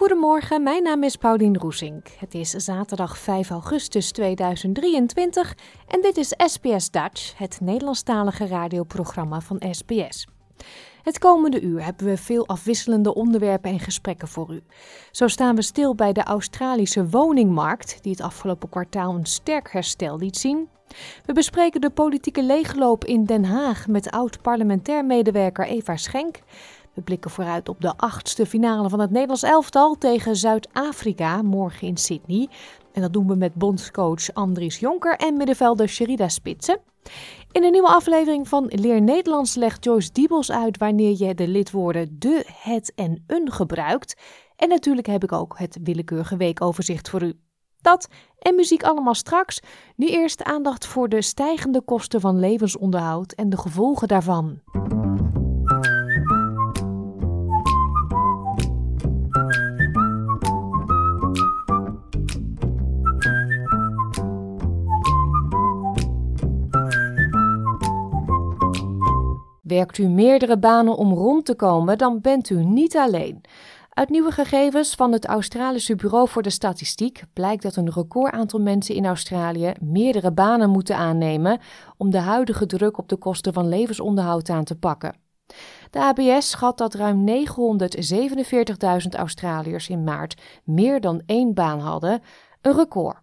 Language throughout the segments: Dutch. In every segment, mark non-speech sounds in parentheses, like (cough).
Goedemorgen, mijn naam is Paulien Roesink. Het is zaterdag 5 augustus 2023 en dit is SBS Dutch, het Nederlandstalige radioprogramma van SBS. Het komende uur hebben we veel afwisselende onderwerpen en gesprekken voor u. Zo staan we stil bij de Australische woningmarkt, die het afgelopen kwartaal een sterk herstel liet zien. We bespreken de politieke leegloop in Den Haag met oud-parlementair medewerker Eva Schenk. We blikken vooruit op de achtste finale van het Nederlands elftal tegen Zuid-Afrika morgen in Sydney. En dat doen we met bondscoach Andries Jonker en middenvelder Sherida Spitsen. In een nieuwe aflevering van Leer Nederlands legt Joyce Diebels uit wanneer je de lidwoorden de, het en een gebruikt. En natuurlijk heb ik ook het willekeurige weekoverzicht voor u. Dat en muziek allemaal straks. Nu eerst aandacht voor de stijgende kosten van levensonderhoud en de gevolgen daarvan. Werkt u meerdere banen om rond te komen, dan bent u niet alleen. Uit nieuwe gegevens van het Australische Bureau voor de Statistiek blijkt dat een record aantal mensen in Australië meerdere banen moeten aannemen om de huidige druk op de kosten van levensonderhoud aan te pakken. De ABS schat dat ruim 947.000 Australiërs in maart meer dan één baan hadden, een record.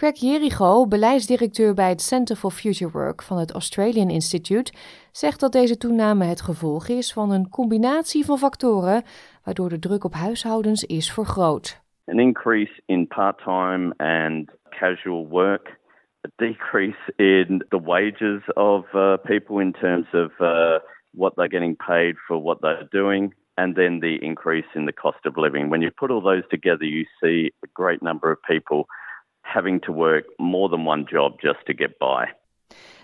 Craig Jericho, beleidsdirecteur bij het Center for Future Work van het Australian Institute, zegt dat deze toename het gevolg is van een combinatie van factoren waardoor de druk op huishoudens is vergroot. An increase in part-time and casual work, a decrease in the wages of uh, people in terms of uh, what they're getting paid for what they're doing, and then the increase in the cost of living. When you put all those together, you see a great number of people having to work more than one job just to get by.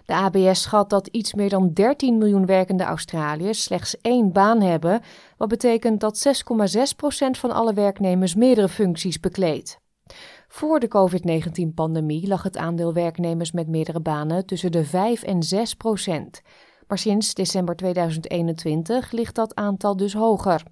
De ABS schat dat iets meer dan 13 miljoen werkende Australiërs slechts één baan hebben, wat betekent dat 6,6% van alle werknemers meerdere functies bekleedt. Voor de COVID-19-pandemie lag het aandeel werknemers met meerdere banen tussen de 5 en 6 procent. Maar sinds december 2021 ligt dat aantal dus hoger.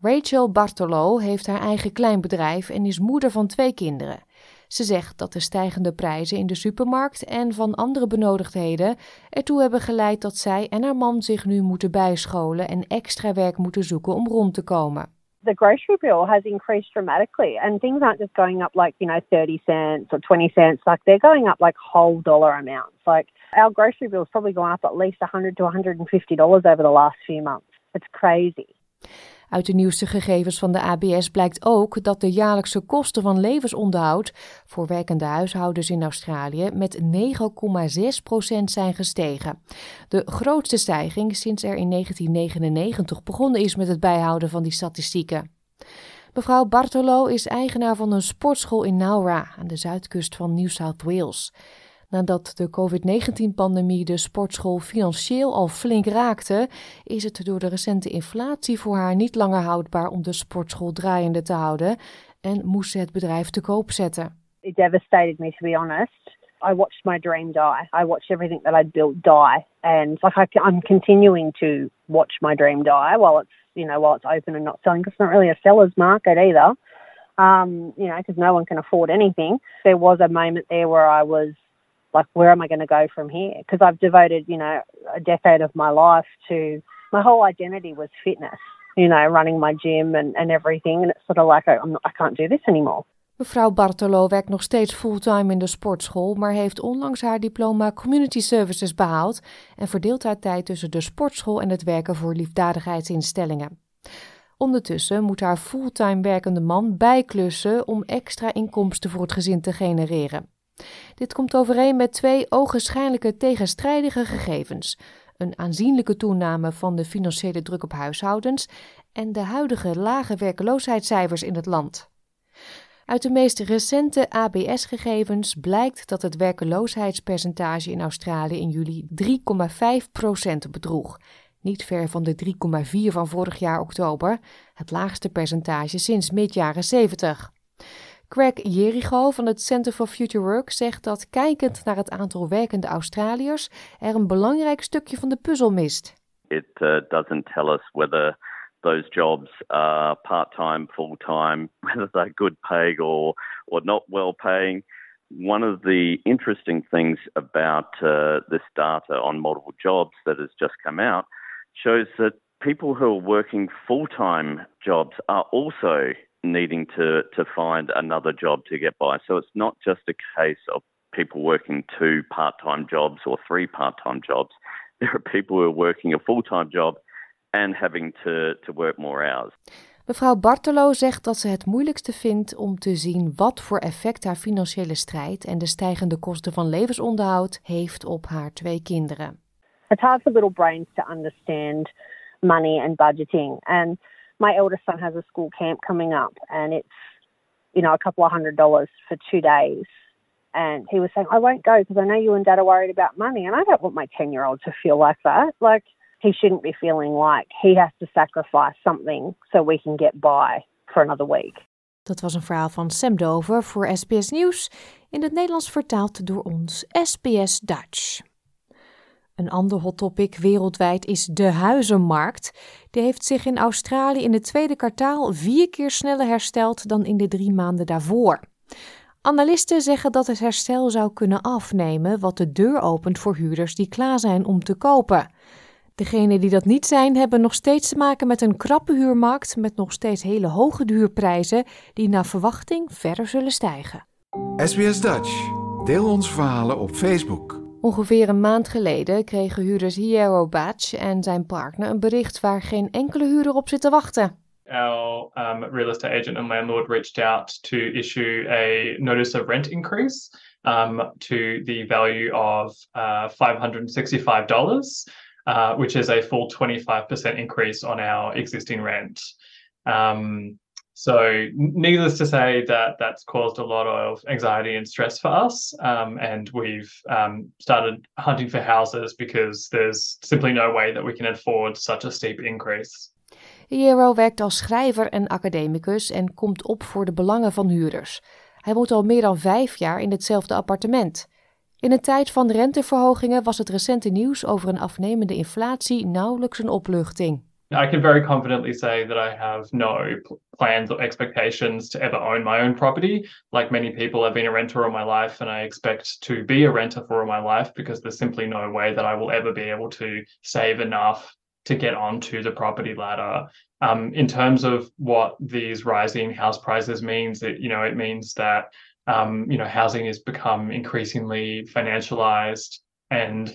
Rachel Bartolo heeft haar eigen klein bedrijf en is moeder van twee kinderen. Ze zegt dat de stijgende prijzen in de supermarkt en van andere benodigdheden ertoe hebben geleid dat zij en haar man zich nu moeten bijscholen en extra werk moeten zoeken om rond te komen. the grocery bill has increased dramatically and things aren't just going up like, you know, 30 cents or 20 cents. Like they're going up like whole dollar amounts. Like our grocery bill's probably gone up at least 100 to 150 dollars over the last few months. It's crazy. Uit de nieuwste gegevens van de ABS blijkt ook dat de jaarlijkse kosten van levensonderhoud voor werkende huishoudens in Australië met 9,6% zijn gestegen. De grootste stijging sinds er in 1999 begonnen is met het bijhouden van die statistieken. Mevrouw Bartolo is eigenaar van een sportschool in Nowra aan de zuidkust van New South Wales. Nadat de COVID-19-pandemie de sportschool financieel al flink raakte, is het door de recente inflatie voor haar niet langer houdbaar om de sportschool draaiende te houden en moest ze het bedrijf te koop zetten. It devastated me, to be honest. I watched my dream die. I watched everything that I'd built die. And like I, I'm continuing to watch my dream die while it's, you know, while it's open and not selling. It's not really a seller's market either. Um, you know, because no one can afford anything. There was a moment there where I was like where am I going to go from here? Because I've devoted, you know, a decade of my life to my whole identity was fitness, you know, running my gym and, and everything. And it's sort of like I'm not, I can't do this anymore. Mevrouw Bartolo werkt nog steeds fulltime in de sportschool, maar heeft onlangs haar diploma Community Services behaald en verdeelt haar tijd tussen de sportschool en het werken voor liefdadigheidsinstellingen. Ondertussen moet haar fulltime werkende man bijklussen om extra inkomsten voor het gezin te genereren. Dit komt overeen met twee ogenschijnlijke tegenstrijdige gegevens: een aanzienlijke toename van de financiële druk op huishoudens en de huidige lage werkloosheidscijfers in het land. Uit de meest recente ABS-gegevens blijkt dat het werkeloosheidspercentage in Australië in juli 3,5% bedroeg, niet ver van de 3,4 van vorig jaar oktober, het laagste percentage sinds mid-jaren 70. Craig Jericho van het Center for Future Work zegt dat kijkend naar het aantal werkende Australiërs er een belangrijk stukje van de puzzel mist. It uh, doesn't tell us whether those jobs are part-time, full-time, (laughs) whether they're good paying or or not well paying. One of the interesting things about uh, this data on multiple jobs that has just come out shows that people who are working full-time jobs are also needing to to find another job to get by. So it's not just a case of people working two part-time jobs or three part-time jobs. (laughs) There are people who are working a full-time job and having to, to work more hours. Mevrouw Bartelo zegt dat ze het moeilijkste vindt om te zien wat voor effect haar financiële strijd en de stijgende kosten van levensonderhoud heeft op haar twee kinderen. It's hard for little brains to understand money and budgeting. And my eldest son has a school camp coming up, and it's you know a couple of hundred dollars for two days. And he was saying, I won't go because I know you and dad are worried about money. And I don't want my 10 year old to feel like that. Like, he shouldn't be feeling like he has to sacrifice something so we can get by for another week. Dat was een verhaal van Sam Dover voor SBS Nieuws, in het Nederlands vertaald door ons SBS Dutch. Een ander hot topic wereldwijd is de huizenmarkt. Die heeft zich in Australië in het tweede kwartaal vier keer sneller hersteld dan in de drie maanden daarvoor. Analisten zeggen dat het herstel zou kunnen afnemen, wat de deur opent voor huurders die klaar zijn om te kopen. Degenen die dat niet zijn, hebben nog steeds te maken met een krappe huurmarkt met nog steeds hele hoge huurprijzen die naar verwachting verder zullen stijgen. SBS Dutch. Deel onze verhalen op Facebook. Ongeveer een maand geleden kregen huurders Hiero Batch en zijn partner een bericht waar geen enkele huurder op zit te wachten. Our um, real estate agent and landlord reached out to issue a notice of rent increase um, to the value of uh, $565. uh, which is a full 25% increase on our existing rent. Um, so, needless to say, that that's caused a lot of anxiety and stress for us. Um, and we've um, started hunting for houses because there's simply no way that we can afford such a steep increase. Hero werkt als schrijver en academicus en komt op voor de belangen van huurders. Hij woont al meer dan vijf jaar in hetzelfde appartement. In een tijd van renteverhogingen was het recente nieuws over een afnemende inflatie nauwelijks een opluchting. I can very confidently say that I have no plans or expectations to ever own my own property. Like many people, I've been a renter all my life, and I expect to be a renter for all my life because there's simply no way that I will ever be able to save enough to get onto the property ladder. Um, in terms of what these rising house prices means, it you know it means that um, you know, housing has become increasingly financialized and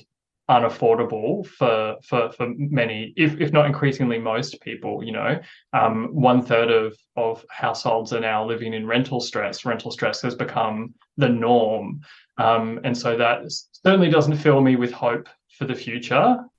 unaffordable for for for many, if if not increasingly most people. You know, um, one third of of households are now living in rental stress. Rental stress has become the norm, um, and so that certainly doesn't fill me with hope for the future.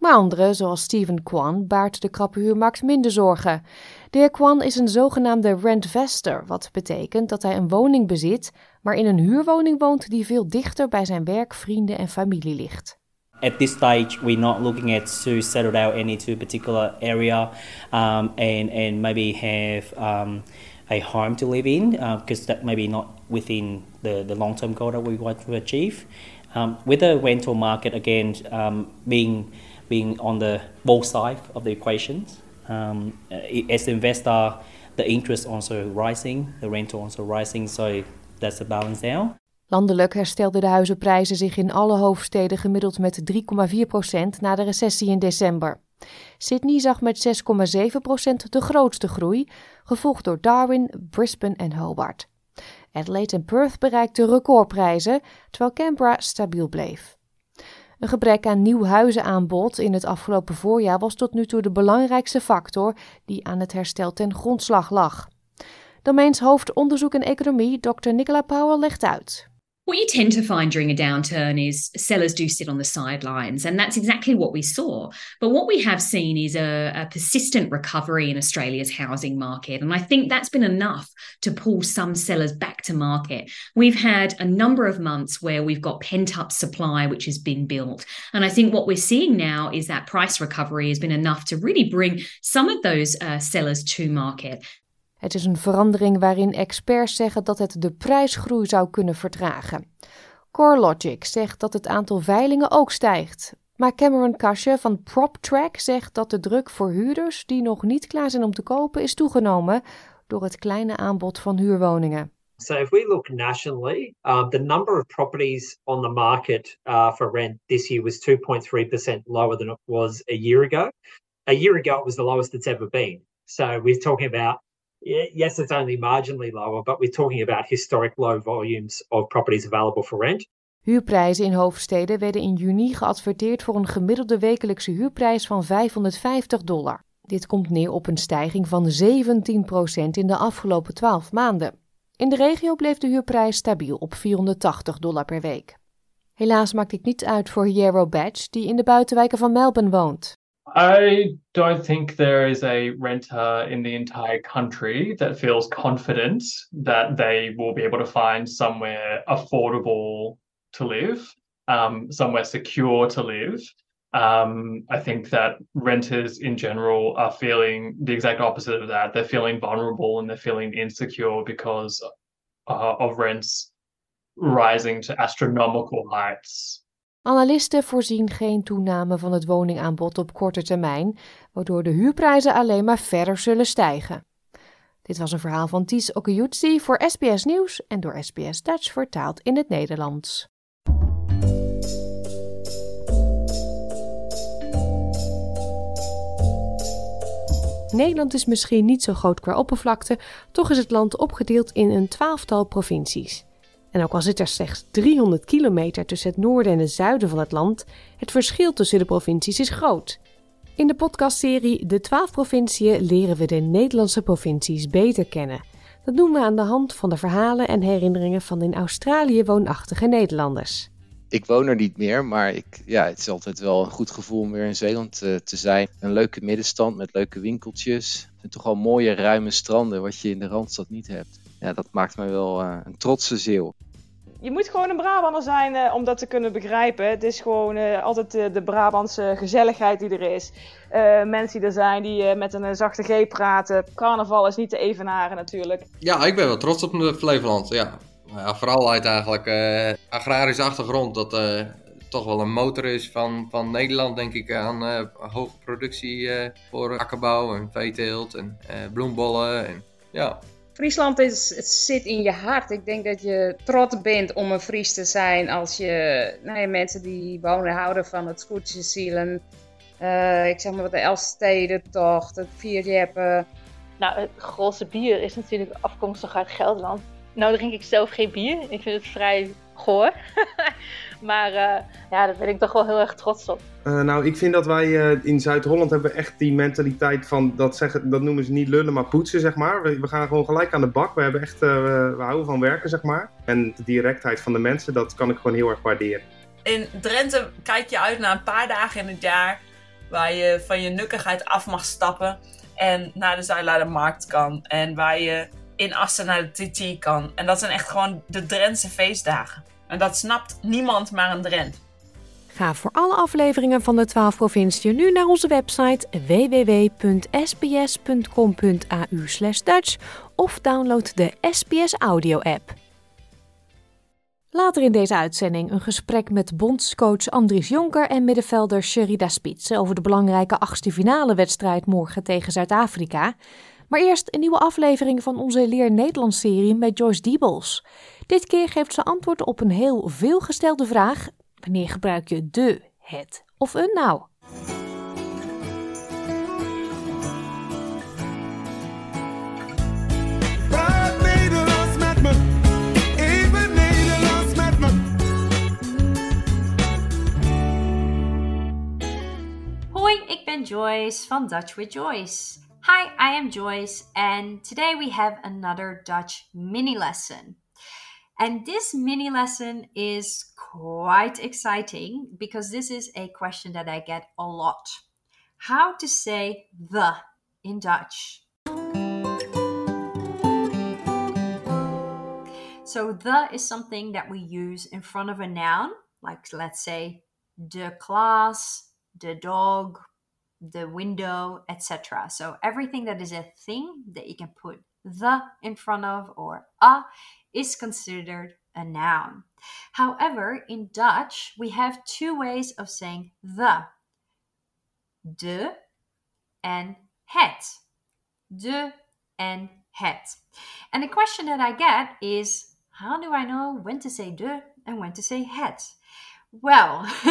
Maar anderen, zoals Steven Kwan, baart de krappe huurmarkt minder zorgen. De heer Kwan is een zogenaamde rentvester, wat betekent dat hij een woning bezit, maar in een huurwoning woont die veel dichter bij zijn werk, vrienden en familie ligt. At this stage, we're not looking at to settle down into a particular area um, and and maybe have um, a home to live in because uh, that maybe not within the, the long term goal that we want to achieve. Um, with the rental market again um, being being on the both side of the equations. Um, as investor, the interest also rising, the rental also rising, so that's the balance now. Landelijk herstelden de huizenprijzen zich in alle hoofdsteden gemiddeld met 3,4% na de recessie in december. Sydney zag met 6,7% de grootste groei, gevolgd door Darwin, Brisbane en Hobart. Adelaide en Perth bereikten recordprijzen, terwijl Canberra stabiel bleef. Een gebrek aan nieuw huizenaanbod in het afgelopen voorjaar was tot nu toe de belangrijkste factor die aan het herstel ten grondslag lag. Domeins hoofd onderzoek en economie, Dr. Nicola Powell, legt uit. What you tend to find during a downturn is sellers do sit on the sidelines, and that's exactly what we saw. But what we have seen is a, a, persistent recovery in Australia's housing market, and I think that's been enough to pull some sellers back to market. We've had a number of months where we've got pent up supply which has been built, and I think what we're seeing now is that price recovery has been enough to really bring some of those uh, sellers to market. Het is een verandering waarin experts zeggen dat het de prijsgroei zou kunnen vertragen. CoreLogic zegt dat het aantal veilingen ook stijgt. Maar Cameron Kasje van PropTrack zegt dat de druk voor huurders die nog niet klaar zijn om te kopen is toegenomen door het kleine aanbod van huurwoningen. So if we look nationally, uh, the number of properties on the market uh, for rent this year was 2.3% lower than it was a year ago. A year ago, it was the lowest it's ever been. So we're talking about yes, it's only marginally lower, but we're talking about historic low volumes of properties available for rent. Huurprijzen in hoofdsteden werden in juni geadverteerd voor een gemiddelde wekelijkse huurprijs van 550 dollar. Dit komt neer op een stijging van 17% in de afgelopen 12 maanden. In de regio bleef de huurprijs stabiel op 480 dollar per week. Helaas maakt dit niet uit voor Yarrow Badge, die in de buitenwijken van Melbourne woont. I don't think there is a renter in the entire country that feels confident that they will be able to find somewhere affordable to live, um, somewhere secure to live. Um, I think that renters in general are feeling the exact opposite of that. They're feeling vulnerable and they're feeling insecure because uh, of rents rising to astronomical heights. Analisten voorzien geen toename van het woningaanbod op korte termijn, waardoor de huurprijzen alleen maar verder zullen stijgen. Dit was een verhaal van Ties Okuyutsi voor SBS Nieuws en door SBS Dutch vertaald in het Nederlands. Nederland is misschien niet zo groot qua oppervlakte, toch is het land opgedeeld in een twaalftal provincies. En ook al zit er slechts 300 kilometer tussen het noorden en het zuiden van het land, het verschil tussen de provincies is groot. In de podcastserie De 12 Provinciën leren we de Nederlandse provincies beter kennen. Dat doen we aan de hand van de verhalen en herinneringen van in Australië woonachtige Nederlanders. Ik woon er niet meer, maar ik, ja, het is altijd wel een goed gevoel om weer in Zeeland uh, te zijn. Een leuke middenstand met leuke winkeltjes. En toch al mooie ruime stranden, wat je in de Randstad niet hebt ja, dat maakt mij wel uh, een trotse zeeuw. Je moet gewoon een Brabander zijn uh, om dat te kunnen begrijpen. Het is gewoon uh, altijd de Brabantse gezelligheid die er is. mensen die er zijn die met een zachte G praten. Carnaval is niet te evenaren natuurlijk. Ja, ik ben wel trots op Flevoland. Ja. ja vooral uit eigenlijk agrarische achtergrond. Dat toch wel een motor is van, van Nederland, denk ik, aan hoge productie voor akkerbouw en veeteelt en bloembollen. En, ja. Friesland is, het zit in je hart. Ik denk dat je trots bent om een Fries te zijn als je nou mensen die wonen houden van het Scootjeszielen. Uh, ik zeg maar wat de Elfstedentocht, het Vierjeppen. Nou, het grootste bier is natuurlijk afkomstig uit Gelderland. Nou drink ik zelf geen bier. Ik vind het vrij goor. (laughs) maar uh, ja, daar ben ik toch wel heel erg trots op. Uh, nou, ik vind dat wij uh, in Zuid-Holland hebben echt die mentaliteit van, dat, zeggen, dat noemen ze niet lullen, maar poetsen, zeg maar. We, we gaan gewoon gelijk aan de bak. We, hebben echt, we houden van werken, zeg maar. En de directheid van de mensen, dat kan ik gewoon heel erg waarderen. In Drenthe kijk je uit naar een paar dagen in het jaar waar je van je nukkigheid af mag stappen en naar de Zuilaardermarkt kan. En waar je in Assen naar de TT kan. En dat zijn echt gewoon de Drentse feestdagen. En dat snapt niemand maar een Drent. Ga voor alle afleveringen van de 12 provinciën nu naar onze website www.sbs.com.au Dutch of download de SBS Audio app. Later in deze uitzending een gesprek met bondscoach Andries Jonker en middenvelder Sherida Spits over de belangrijke achtste finale wedstrijd morgen tegen Zuid-Afrika. Maar eerst een nieuwe aflevering van onze Leer Nederlands serie met Joyce Diebels. Dit keer geeft ze antwoord op een heel veelgestelde vraag: wanneer gebruik je de, het of een nou? Hoi, ik ben Joyce van Dutch with Joyce. Hi, I am Joyce, and today we have another Dutch mini lesson. And this mini lesson is quite exciting because this is a question that I get a lot. How to say the in Dutch? So, the is something that we use in front of a noun, like let's say de class, the dog, the window, etc. So everything that is a thing that you can put the in front of or a is considered a noun. However, in Dutch, we have two ways of saying the de and het. De and het. And the question that I get is how do I know when to say de and when to say het? Well, (laughs)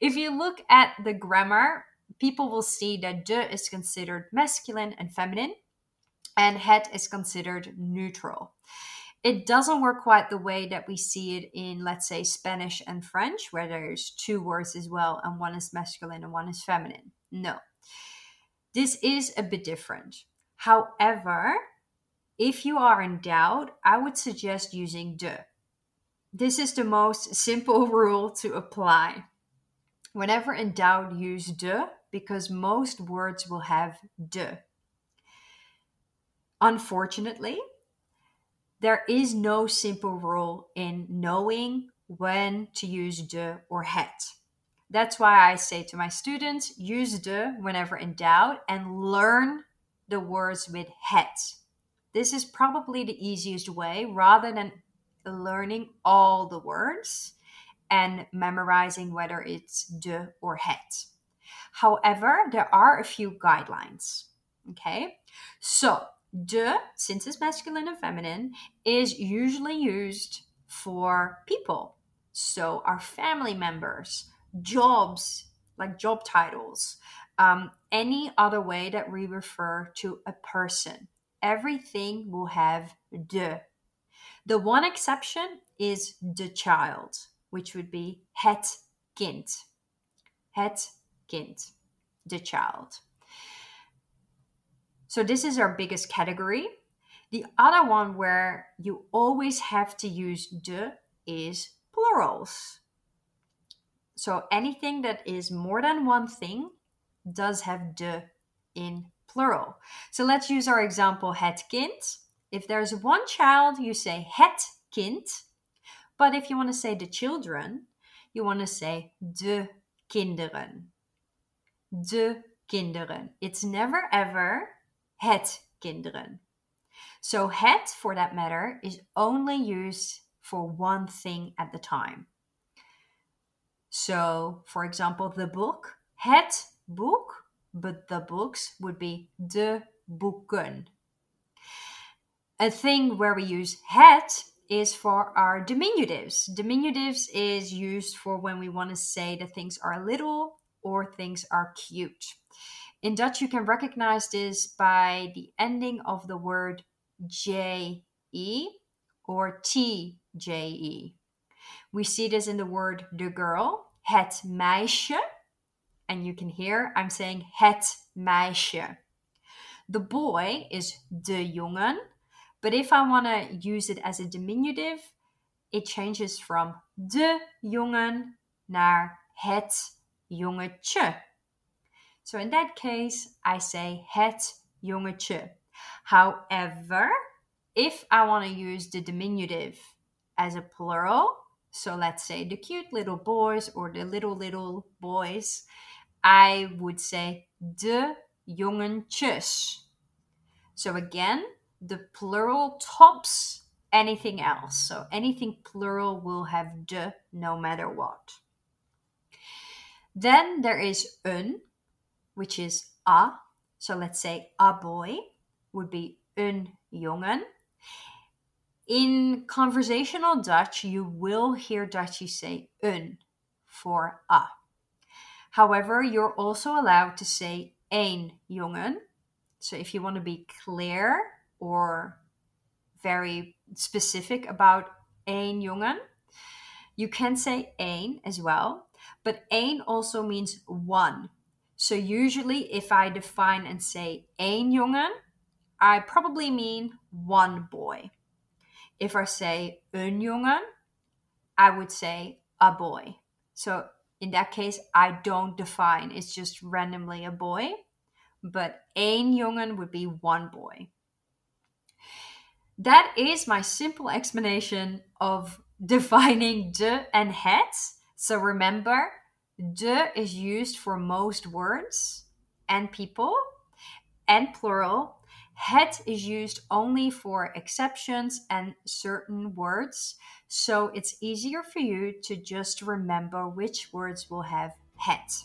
if you look at the grammar, people will see that de is considered masculine and feminine, and het is considered neutral. It doesn't work quite the way that we see it in, let's say, Spanish and French, where there's two words as well, and one is masculine and one is feminine. No. This is a bit different. However, if you are in doubt, I would suggest using de this is the most (laughs) simple rule to apply. Whenever in doubt, use de because most words will have de. Unfortunately, there is no simple rule in knowing when to use de or het. That's why I say to my students use de whenever in doubt and learn the words with het. This is probably the easiest way rather than learning all the words and memorizing whether it's de or het. However, there are a few guidelines. Okay, so de, since it's masculine and feminine, is usually used for people. So, our family members, jobs, like job titles, um, any other way that we refer to a person. Everything will have de the one exception is the child, which would be het kind. Het kind, the child. So this is our biggest category. The other one where you always have to use de is plurals. So anything that is more than one thing does have de in plural. So let's use our example het kind. If there's one child, you say het kind. But if you want to say the children, you want to say de kinderen. De kinderen. It's never ever het kinderen. So het, for that matter, is only used for one thing at the time. So, for example, the book, het boek, but the books would be de boeken. A thing where we use het is for our diminutives. Diminutives is used for when we want to say that things are little or things are cute. In Dutch, you can recognize this by the ending of the word je or tje. We see this in the word de girl, het meisje. And you can hear I'm saying het meisje. The boy is de jongen but if I want to use it as a diminutive, it changes from de jongen naar het jongetje. So in that case, I say het jongetje. However, if I want to use the diminutive as a plural, so let's say the cute little boys or the little little boys, I would say de jongetjes. So again, the plural tops anything else. So anything plural will have de no matter what. Then there is un, which is a. So let's say a boy would be een jongen. In conversational Dutch, you will hear Dutchies say un for a. However, you're also allowed to say een jongen. So if you want to be clear, or very specific about een jongen. You can say een as well, but een also means one. So usually if I define and say één jongen, I probably mean one boy. If I say een jongen, I would say a boy. So in that case, I don't define, it's just randomly a boy. But één jongen would be one boy. That is my simple explanation of (laughs) defining de and het. So remember, de is used for most words and people and plural. Het is used only for exceptions and certain words. So it's easier for you to just remember which words will have het.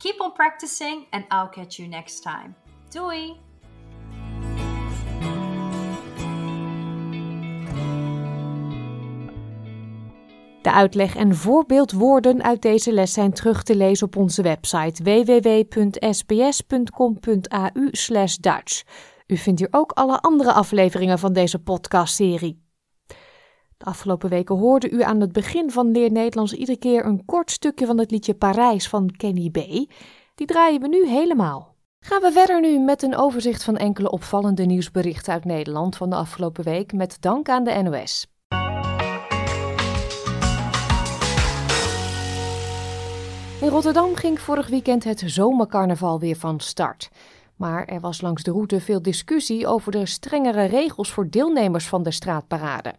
Keep on practicing and I'll catch you next time. Doei! De uitleg en voorbeeldwoorden uit deze les zijn terug te lezen op onze website www.sbs.com.au/dutch. U vindt hier ook alle andere afleveringen van deze podcastserie. De afgelopen weken hoorde u aan het begin van Leer Nederlands iedere keer een kort stukje van het liedje Parijs van Kenny B. Die draaien we nu helemaal. Gaan we verder nu met een overzicht van enkele opvallende nieuwsberichten uit Nederland van de afgelopen week met dank aan de NOS. In Rotterdam ging vorig weekend het zomercarnaval weer van start. Maar er was langs de route veel discussie over de strengere regels voor deelnemers van de straatparade.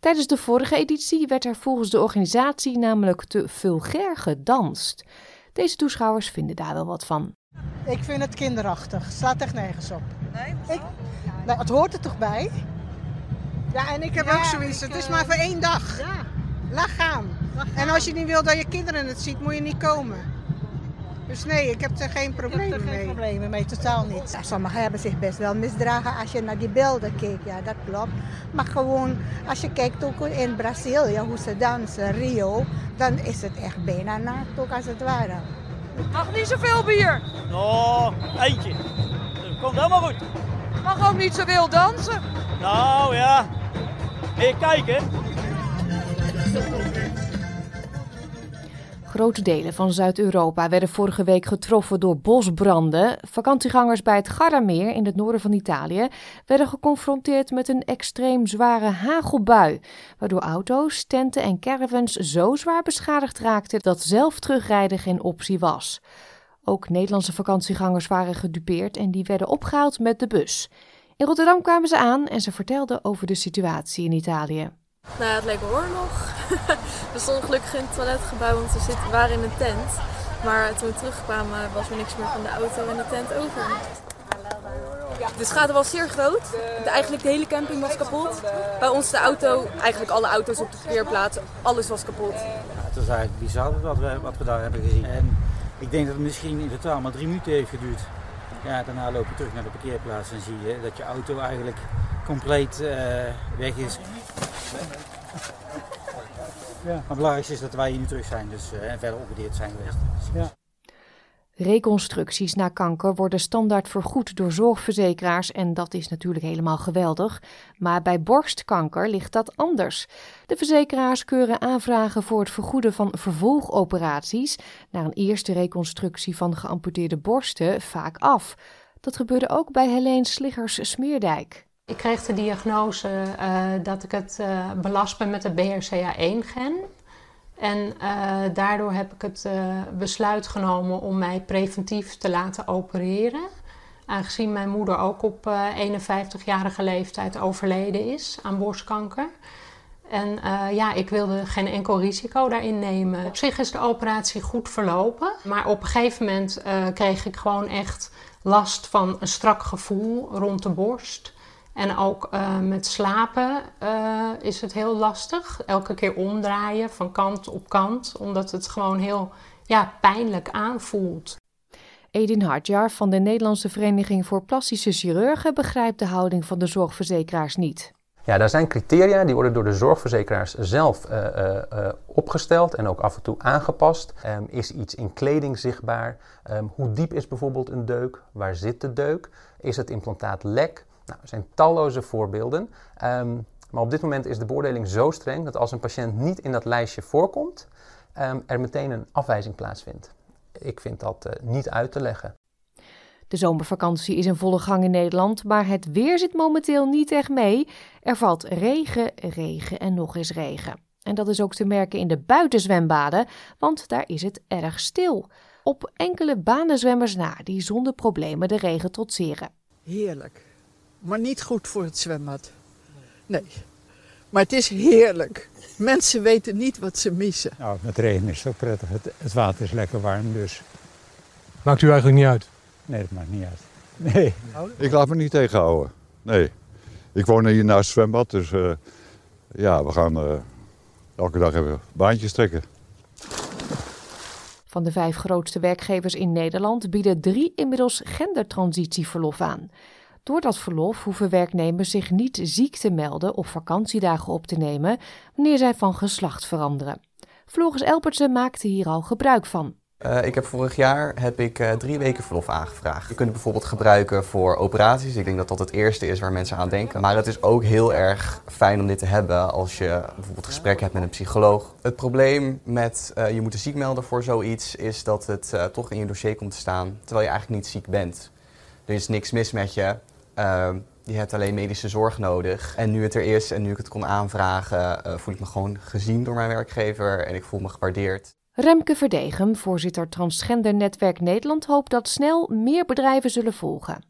Tijdens de vorige editie werd er volgens de organisatie namelijk te vulgair gedanst. Deze toeschouwers vinden daar wel wat van. Ik vind het kinderachtig. Slaat echt nergens op. Nee? Ik, nou, het hoort er toch bij? Ja, en ik heb Ja, ook zoiets. ik, Het is eh, maar voor één dag. Ja. Laat gaan. En als je niet wil dat je kinderen het ziet, moet je niet komen. Dus nee, ik heb er geen Ik probleem heb er geen mee. problemen mee, totaal niet. Ja, sommigen hebben zich best wel misdragen als je naar die beelden kijkt. Ja, dat klopt. Maar gewoon, als je kijkt ook in Brazilië, hoe ze dansen, Rio, dan is het echt bijna naakt ook als het ware. Mag niet zoveel bier. Oh, eentje. Dat komt helemaal goed. Mag ook niet zoveel dansen. Nou ja, even kijken. Grote delen van Zuid-Europa werden vorige week getroffen door bosbranden. Vakantiegangers bij het Gardameer in het noorden van Italië werden geconfronteerd met een extreem zware hagelbui, waardoor auto's, tenten en caravans zo zwaar beschadigd raakten dat zelf terugrijden geen optie was. Ook Nederlandse vakantiegangers waren gedupeerd en die werden opgehaald met de bus. In Rotterdam kwamen ze aan en ze vertelden over de situatie in Italië. Nou ja, het leek oorlog. (laughs) we stonden gelukkig in het toiletgebouw, want we zitten, waren in een tent. Maar toen we terugkwamen was er niks meer van de auto en de tent over. De schade was zeer groot. De, eigenlijk de hele camping was kapot. Bij ons de auto, eigenlijk alle auto's op de parkeerplaats, alles was kapot. Het was eigenlijk bizar wat we, wat we daar hebben gezien. En ik denk dat het misschien in totaal maar drie minuten heeft geduurd. Ja, daarna loop je terug naar de parkeerplaats en zie je dat je auto eigenlijk compleet eh, weg is. Ja, maar het belangrijkste is dat wij hier nu terug zijn dus, eh, en verder opgedeerd zijn geweest. Ja. Reconstructies na kanker worden standaard vergoed door zorgverzekeraars en dat is natuurlijk helemaal geweldig. Maar bij borstkanker ligt dat anders. De verzekeraars keuren aanvragen voor het vergoeden van vervolgoperaties naar een eerste reconstructie van geamputeerde borsten vaak af. Dat gebeurde ook bij Helene Sliggers-Smeerdijk. Ik kreeg de diagnose eh, dat ik het eh, belast ben met de BRCA1-gen. En eh, daardoor heb ik het besluit genomen om mij preventief te laten opereren. Aangezien mijn moeder ook op eh, 51-jarige leeftijd overleden is aan borstkanker. En ja, ik wilde geen enkel risico daarin nemen. Op zich is de operatie goed verlopen. Maar op een gegeven moment kreeg ik gewoon echt last van een strak gevoel rond de borst. En ook eh, met slapen eh, is het heel lastig. Elke keer omdraaien van kant op kant, omdat het gewoon heel ja, pijnlijk aanvoelt. Edin Hartjar van de Nederlandse Vereniging voor Plastische Chirurgen begrijpt de houding van de zorgverzekeraars niet. Ja, daar zijn criteria die worden door de zorgverzekeraars zelf uh, uh, uh, opgesteld en ook af en toe aangepast. Um, is iets in kleding zichtbaar? Um, hoe diep is bijvoorbeeld een deuk? Waar zit de deuk? Is het implantaat lek? Nou, er zijn talloze voorbeelden. Um, maar op dit moment is de beoordeling zo streng dat als een patiënt niet in dat lijstje voorkomt, er meteen een afwijzing plaatsvindt. ik vind dat niet uit te leggen. De zomervakantie is in volle gang in Nederland, maar het weer zit momenteel niet echt mee. Er valt regen, regen en nog eens regen. En dat is ook te merken in de buitenzwembaden, want daar is het erg stil. Op enkele banenzwemmers na die zonder problemen de regen trotseren. Heerlijk, maar niet goed voor het zwembad. Nee, maar het is heerlijk. Mensen weten niet wat ze missen. Nou, met regen is het ook prettig. Het, het water is lekker warm, dus. Maakt u eigenlijk niet uit? Nee, dat maakt niet uit. Nee. Ik laat me niet tegenhouden. Nee. Ik woon hier naast het zwembad, dus uh, ja, we gaan uh, elke dag even baantjes trekken. Van de vijf grootste werkgevers in Nederland bieden drie inmiddels gendertransitieverlof aan. Door dat verlof hoeven werknemers zich niet ziek te melden of vakantiedagen op te nemen wanneer zij van geslacht veranderen. Floris Elpertse maakte hier al gebruik van. Uh, ik heb vorig jaar heb ik uh, drie weken verlof aangevraagd. Je kunt het bijvoorbeeld gebruiken voor operaties. Ik denk dat dat het eerste is waar mensen aan denken. Maar het is ook heel erg fijn om dit te hebben als je bijvoorbeeld gesprek hebt met een psycholoog. Het probleem met uh, je moeten ziek melden voor zoiets is dat het toch in je dossier komt te staan terwijl je eigenlijk niet ziek bent. Er is niks mis met je. Ehm, je hebt alleen medische zorg nodig. En nu het er is en nu ik het kon aanvragen, voel ik me gewoon gezien door mijn werkgever en ik voel me gewaardeerd. Remke Verdegem, voorzitter Transgender Netwerk Nederland, hoopt dat snel meer bedrijven zullen volgen.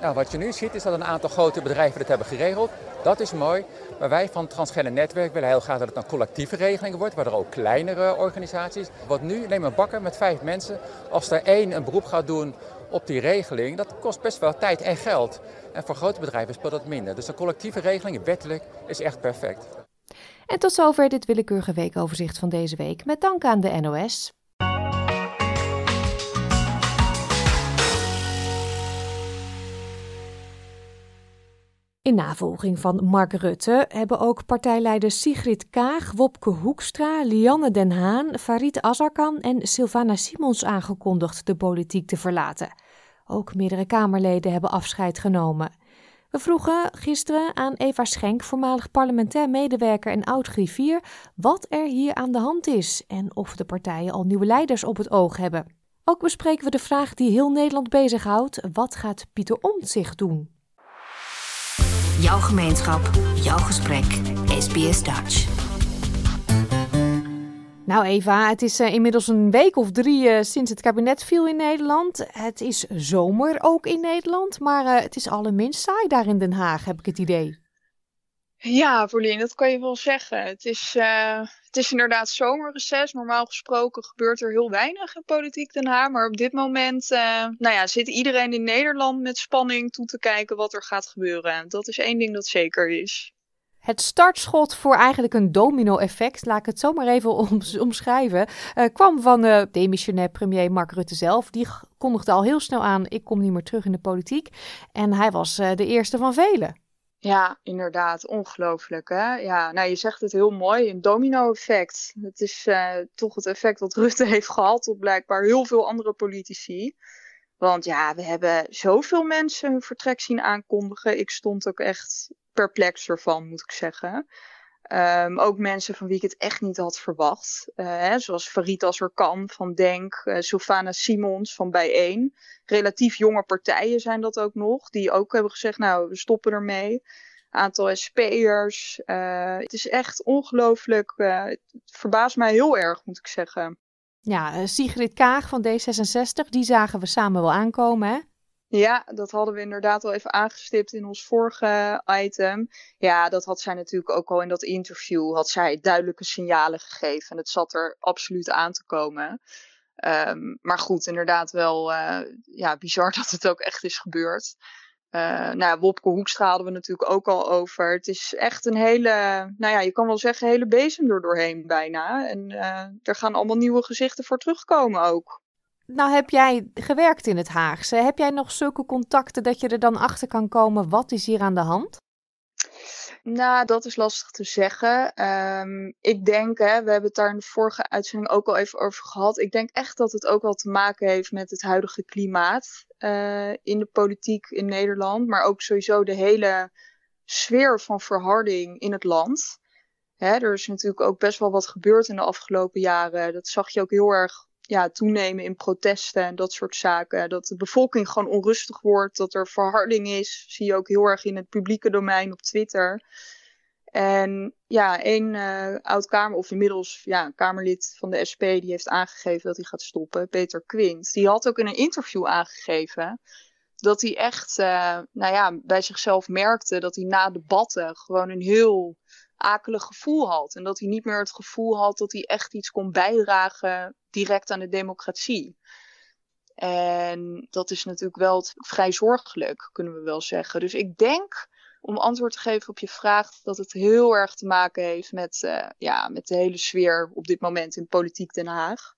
Nou, wat je nu ziet is dat een aantal grote bedrijven dit hebben geregeld. Dat is mooi. Maar wij van Transgender Netwerk willen heel graag dat het een collectieve regeling wordt, waar er ook kleinere organisaties. Wat nu, neem een bakker met vijf mensen. Als er één een beroep gaat doen op die regeling, dat kost best wel tijd en geld. En voor grote bedrijven speelt dat minder. Dus een collectieve regeling, wettelijk, is echt perfect. En tot zover dit willekeurige weekoverzicht van deze week. Met dank aan de NOS. In navolging van Mark Rutte hebben ook partijleiders Sigrid Kaag, Wopke Hoekstra, Lianne Den Haan, Farid Azarkan en Sylvana Simons aangekondigd de politiek te verlaten. Ook meerdere Kamerleden hebben afscheid genomen. We vroegen gisteren aan Eva Schenk, voormalig parlementair medewerker en oud-griffier, wat er hier aan de hand is en of de partijen al nieuwe leiders op het oog hebben. Ook bespreken we de vraag die heel Nederland bezighoudt: wat gaat Pieter Omtzigt doen? Jouw gemeenschap, jouw gesprek, SBS Dutch. Nou Eva, het is uh, inmiddels een week of drie uh, sinds het kabinet viel in Nederland. Het is zomer ook in Nederland, maar uh, het is allerminst saai daar in Den Haag, heb ik het idee. Ja, Paulien, dat kan je wel zeggen. Het is, het is inderdaad zomerreces. Normaal gesproken gebeurt er heel weinig in politiek Den Haag. Maar op dit moment nou ja, zit iedereen in Nederland met spanning toe te kijken wat er gaat gebeuren. Dat is één ding dat zeker is. Het startschot voor eigenlijk een domino-effect, laat ik het zo maar even (laughs) omschrijven, uh, kwam van uh, demissionair premier Mark Rutte zelf. Die kondigde al heel snel aan, ik kom niet meer terug in de politiek. En hij was de eerste van velen. Ja, inderdaad. Ongelooflijk, hè? Ja, nou, je zegt het heel mooi, een domino-effect. Het is toch het effect wat (laughs) Rutte heeft gehad op blijkbaar heel veel andere politici. Want ja, we hebben zoveel mensen hun vertrek zien aankondigen. Ik stond ook echt perplex ervan, moet ik zeggen. Um, ook mensen van wie ik het echt niet had verwacht. Uh, hè, zoals Farid Azarkan van Denk, uh, Simons van Bijeen. Relatief jonge partijen zijn dat ook nog. Die ook hebben gezegd, nou, we stoppen ermee. Aantal SP'ers. Uh, het is echt ongelooflijk. het verbaast mij heel erg, moet ik zeggen. Ja, Sigrid Kaag van D66, die zagen we samen wel aankomen, hè? Ja, dat hadden we inderdaad al even aangestipt in ons vorige item. Ja, dat had zij natuurlijk ook al in dat interview, had zij duidelijke signalen gegeven. En het zat er absoluut aan te komen. Um, maar goed, inderdaad wel uh, ja, bizar (laughs) dat het ook echt is gebeurd. Uh, nou ja, Wopke Hoekstra hadden we natuurlijk ook al over. Het is echt een hele, nou ja, je kan wel zeggen, hele bezem er doorheen bijna. En uh, er gaan allemaal nieuwe gezichten voor terugkomen ook. Nou heb jij gewerkt in het Haagse. Heb jij nog zulke contacten dat je er dan achter kan komen wat is hier aan de hand? Nou, dat is lastig te zeggen. Um, ik denk, hè, we hebben het daar in de vorige uitzending ook al even over gehad. Ik denk echt dat het ook wel te maken heeft met het huidige klimaat uh, in de politiek in Nederland. Maar ook sowieso de hele sfeer van verharding in het land. Hè, er is natuurlijk ook best wel wat gebeurd in de afgelopen jaren. Dat zag je ook heel erg ja, toenemen in protesten en dat soort zaken. Dat de bevolking gewoon onrustig wordt, dat er verharding is. Zie je ook heel erg in het publieke domein op Twitter. En ja, één uh, oud-Kamer, of inmiddels ja, Kamerlid van de SP, die heeft aangegeven dat hij gaat stoppen, Peter Quint. Die had ook in een interview aangegeven dat hij echt uh, nou ja, bij zichzelf merkte dat hij na debatten gewoon een heel akelig gevoel had. En dat hij niet meer het gevoel had dat hij echt iets kon bijdragen direct aan de democratie. En dat is natuurlijk wel vrij zorgelijk, kunnen we wel zeggen. Dus ik denk, om antwoord te geven op je vraag, dat het heel erg te maken heeft met, uh, ja, met de hele sfeer op dit moment in politiek Den Haag.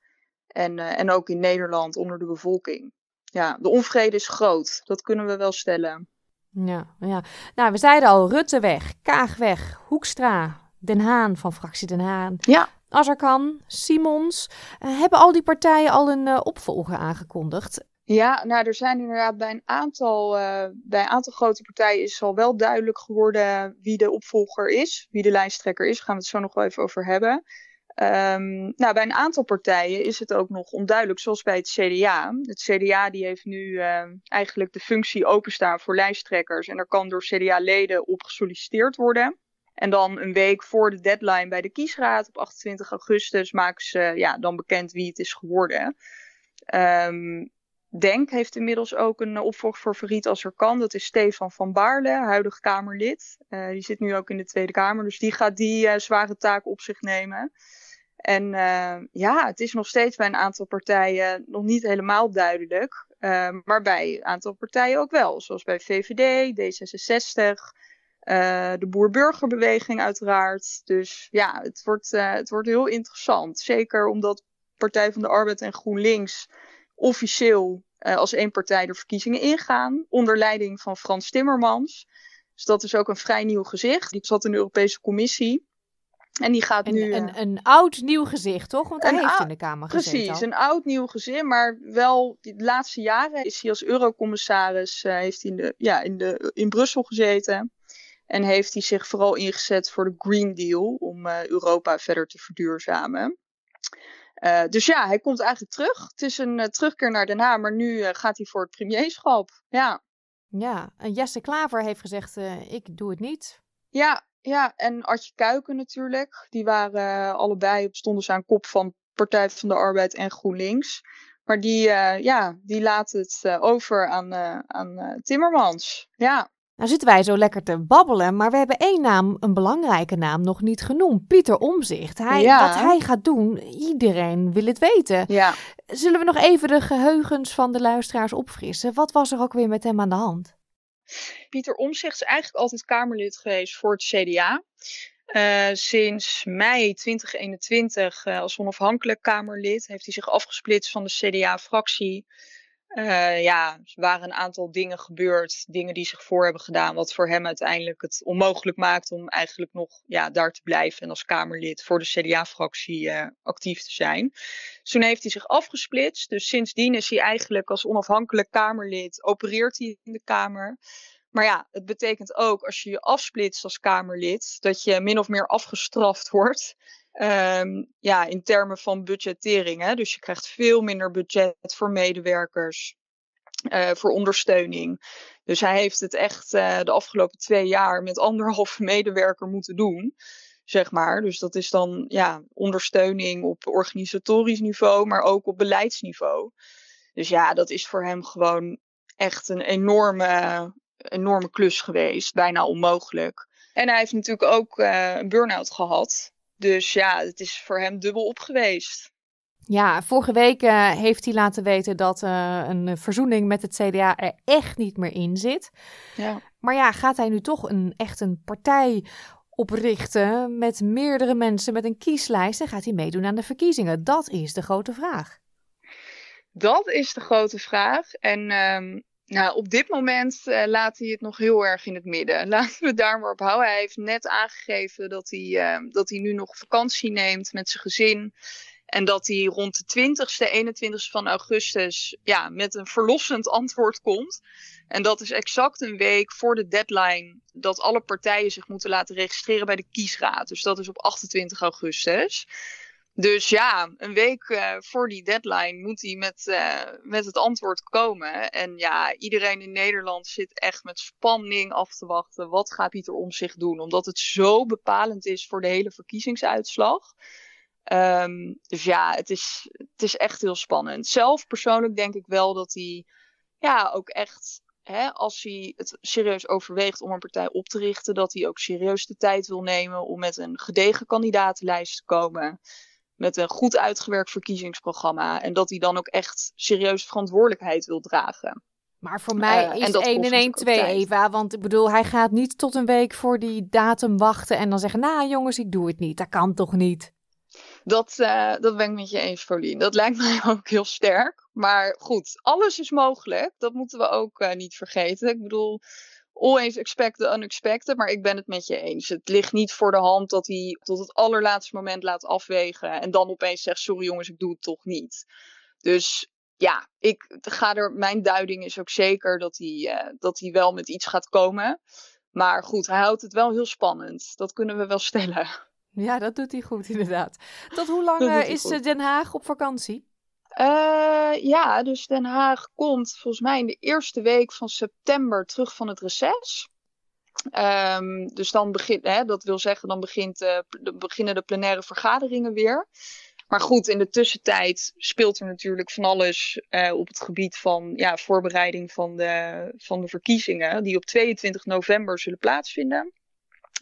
En, uh, en ook in Nederland onder de bevolking. Ja, de onvrede is groot, dat kunnen we wel stellen. Ja, ja. Nou, we zeiden al, Rutte weg, Kaag weg, Hoekstra, Den Haan van fractie Den Haan. Ja. Azarkan, Simons. Uh, hebben al die partijen al een uh, opvolger aangekondigd? Ja, nou, er zijn inderdaad bij een aantal, uh, bij een aantal grote partijen is al wel duidelijk geworden wie de opvolger is, wie de lijsttrekker is. Daar gaan we het zo nog wel even over hebben. Um, nou, bij een aantal partijen is het ook nog onduidelijk, zoals bij het CDA. Het CDA die heeft nu uh, eigenlijk de functie openstaan voor lijsttrekkers. En er kan door CDA-leden op gesolliciteerd worden. En dan een week voor de deadline bij de kiesraad op 28 augustus maken ze ja, dan bekend wie het is geworden. Um, Denk heeft inmiddels ook een opvolger voor Verriet als er kan. Dat is Stefan van Baarle, huidig Kamerlid. Uh, die zit nu ook in de Tweede Kamer, dus die gaat die uh, zware taak op zich nemen. En ja, het is nog steeds bij een aantal partijen nog niet helemaal duidelijk. maar bij een aantal partijen ook wel. Zoals bij VVD, D66, de Boer-Burgerbeweging uiteraard. Dus ja, het wordt, het wordt heel interessant. Zeker omdat Partij van de Arbeid en GroenLinks officieel uh, als één partij de verkiezingen ingaan. Onder leiding van Frans Timmermans. Dus dat is ook een vrij nieuw gezicht. Die zat in de Europese Commissie. En die gaat een, nu. Een, een oud nieuw gezicht, toch? Want hij heeft in de Kamer gezeten. Precies, een oud nieuw gezicht. Maar wel de laatste jaren is hij als eurocommissaris. Uh, heeft hij in, de, ja, in, de, in Brussel gezeten. En heeft hij zich vooral ingezet voor de Green Deal. Om uh, Europa verder te verduurzamen. Uh, dus ja, hij komt eigenlijk terug. Het is een uh, terugkeer naar Den Haag, maar nu uh, gaat hij voor het premierschap. Ja. Ja, en Jesse Klaver heeft gezegd: ik doe het niet. Ja, ja, en Artje Kuiken natuurlijk. Die waren allebei, stonden ze aan kop van Partij van de Arbeid en GroenLinks. Maar die, ja, die laat het over aan, aan Timmermans. Ja. Nou zitten wij zo lekker te babbelen, maar we hebben één naam, een belangrijke naam, nog niet genoemd. Pieter Omzicht. Hij, Ja. Wat hij gaat doen, iedereen wil het weten. Ja. Zullen we nog even de geheugens van de luisteraars opfrissen? Wat was er ook weer met hem aan de hand? Pieter Omzicht is eigenlijk altijd Kamerlid geweest voor het CDA. Uh, sinds mei 2021 uh, als onafhankelijk Kamerlid heeft hij zich afgesplitst van de CDA-fractie. Uh, ja, er waren een aantal dingen gebeurd, dingen die zich voor hebben gedaan, wat voor hem uiteindelijk het onmogelijk maakt om eigenlijk nog ja, daar te blijven en als Kamerlid voor de CDA-fractie uh, actief te zijn. Toen heeft hij zich afgesplitst, dus sindsdien is hij eigenlijk als onafhankelijk Kamerlid, opereert hij in de Kamer. Maar ja, het betekent ook als je je afsplitst als Kamerlid, dat je min of meer afgestraft wordt. Um, ja, in termen van budgettering. Hè? Dus je krijgt veel minder budget voor medewerkers, uh, voor ondersteuning. Dus hij heeft het echt uh, de afgelopen twee jaar met anderhalve (laughs) medewerker moeten doen. Zeg maar. Dus dat is dan ja, ondersteuning op organisatorisch niveau, maar ook op beleidsniveau. Dus ja, dat is voor hem gewoon echt een enorme, enorme klus geweest. Bijna onmogelijk. En hij heeft natuurlijk ook uh, een burn-out gehad. Dus ja, het is voor hem dubbel op geweest. Ja, vorige week uh, heeft hij laten weten dat uh, een verzoening met het CDA er echt niet meer in zit. Ja. Maar ja, gaat hij nu toch een, echt een partij oprichten met meerdere mensen met een kieslijst en gaat hij meedoen aan de verkiezingen? Dat is de grote vraag. Dat is de grote vraag. En um, nou, op dit moment uh, laat hij het nog heel erg in het midden. (laughs) Laten we daar maar op houden. Hij heeft net aangegeven dat hij, uh, dat hij nu nog vakantie neemt met zijn gezin. En dat hij rond de 20ste, 21ste van augustus ja, met een verlossend antwoord komt. En dat is exact een week voor de deadline dat alle partijen zich moeten laten registreren bij de kiesraad. Dus dat is op 28 augustus. Dus ja, een week uh, voor die deadline moet hij met, uh, met het antwoord komen. En ja, iedereen in Nederland zit echt met spanning af te wachten. Wat gaat Pieter Omtzigt doen? Omdat het zo bepalend is voor de hele verkiezingsuitslag. Um, dus ja, het is, het is echt heel spannend. Zelf persoonlijk denk ik wel dat hij ja, ook echt Hè, als hij het serieus overweegt om een partij op te richten, dat hij ook serieus de tijd wil nemen om met een gedegen kandidatenlijst te komen met een goed uitgewerkt verkiezingsprogramma. En dat hij dan ook echt serieus verantwoordelijkheid wil dragen. Maar voor mij uh, is 1 en 1 2, Eva. Want ik bedoel, hij gaat niet tot een week voor die datum wachten en dan zeggen: Nou, jongens, ik doe het niet. Dat kan toch niet? Dat, uh, dat ben ik met je eens, Paulien. Dat lijkt mij (laughs) ook heel sterk. Maar goed, alles is mogelijk. Dat moeten we ook uh, niet vergeten. Ik bedoel, always expect the unexpected. Maar ik ben het met je eens. Het ligt niet voor de hand dat hij tot het allerlaatste moment laat afwegen. En dan opeens zegt: Sorry jongens, ik doe het toch niet. Dus ja, ik ga er, mijn duiding is ook zeker dat hij, uh, dat hij wel met iets gaat komen. Maar goed, hij houdt het wel heel spannend. Dat kunnen we wel stellen. Ja, dat doet hij goed, (laughs) inderdaad. Tot hoe lang uh, is goed. Den Haag op vakantie? Uh, ja, dus Den Haag komt volgens mij in de eerste week van september terug van het reces. Um, dus dan begint, dat wil zeggen, dan begint, uh, beginnen de plenaire vergaderingen weer. Maar goed, in de tussentijd speelt er natuurlijk van alles uh, op het gebied van ja, voorbereiding van de, van de verkiezingen, die op 22 november zullen plaatsvinden.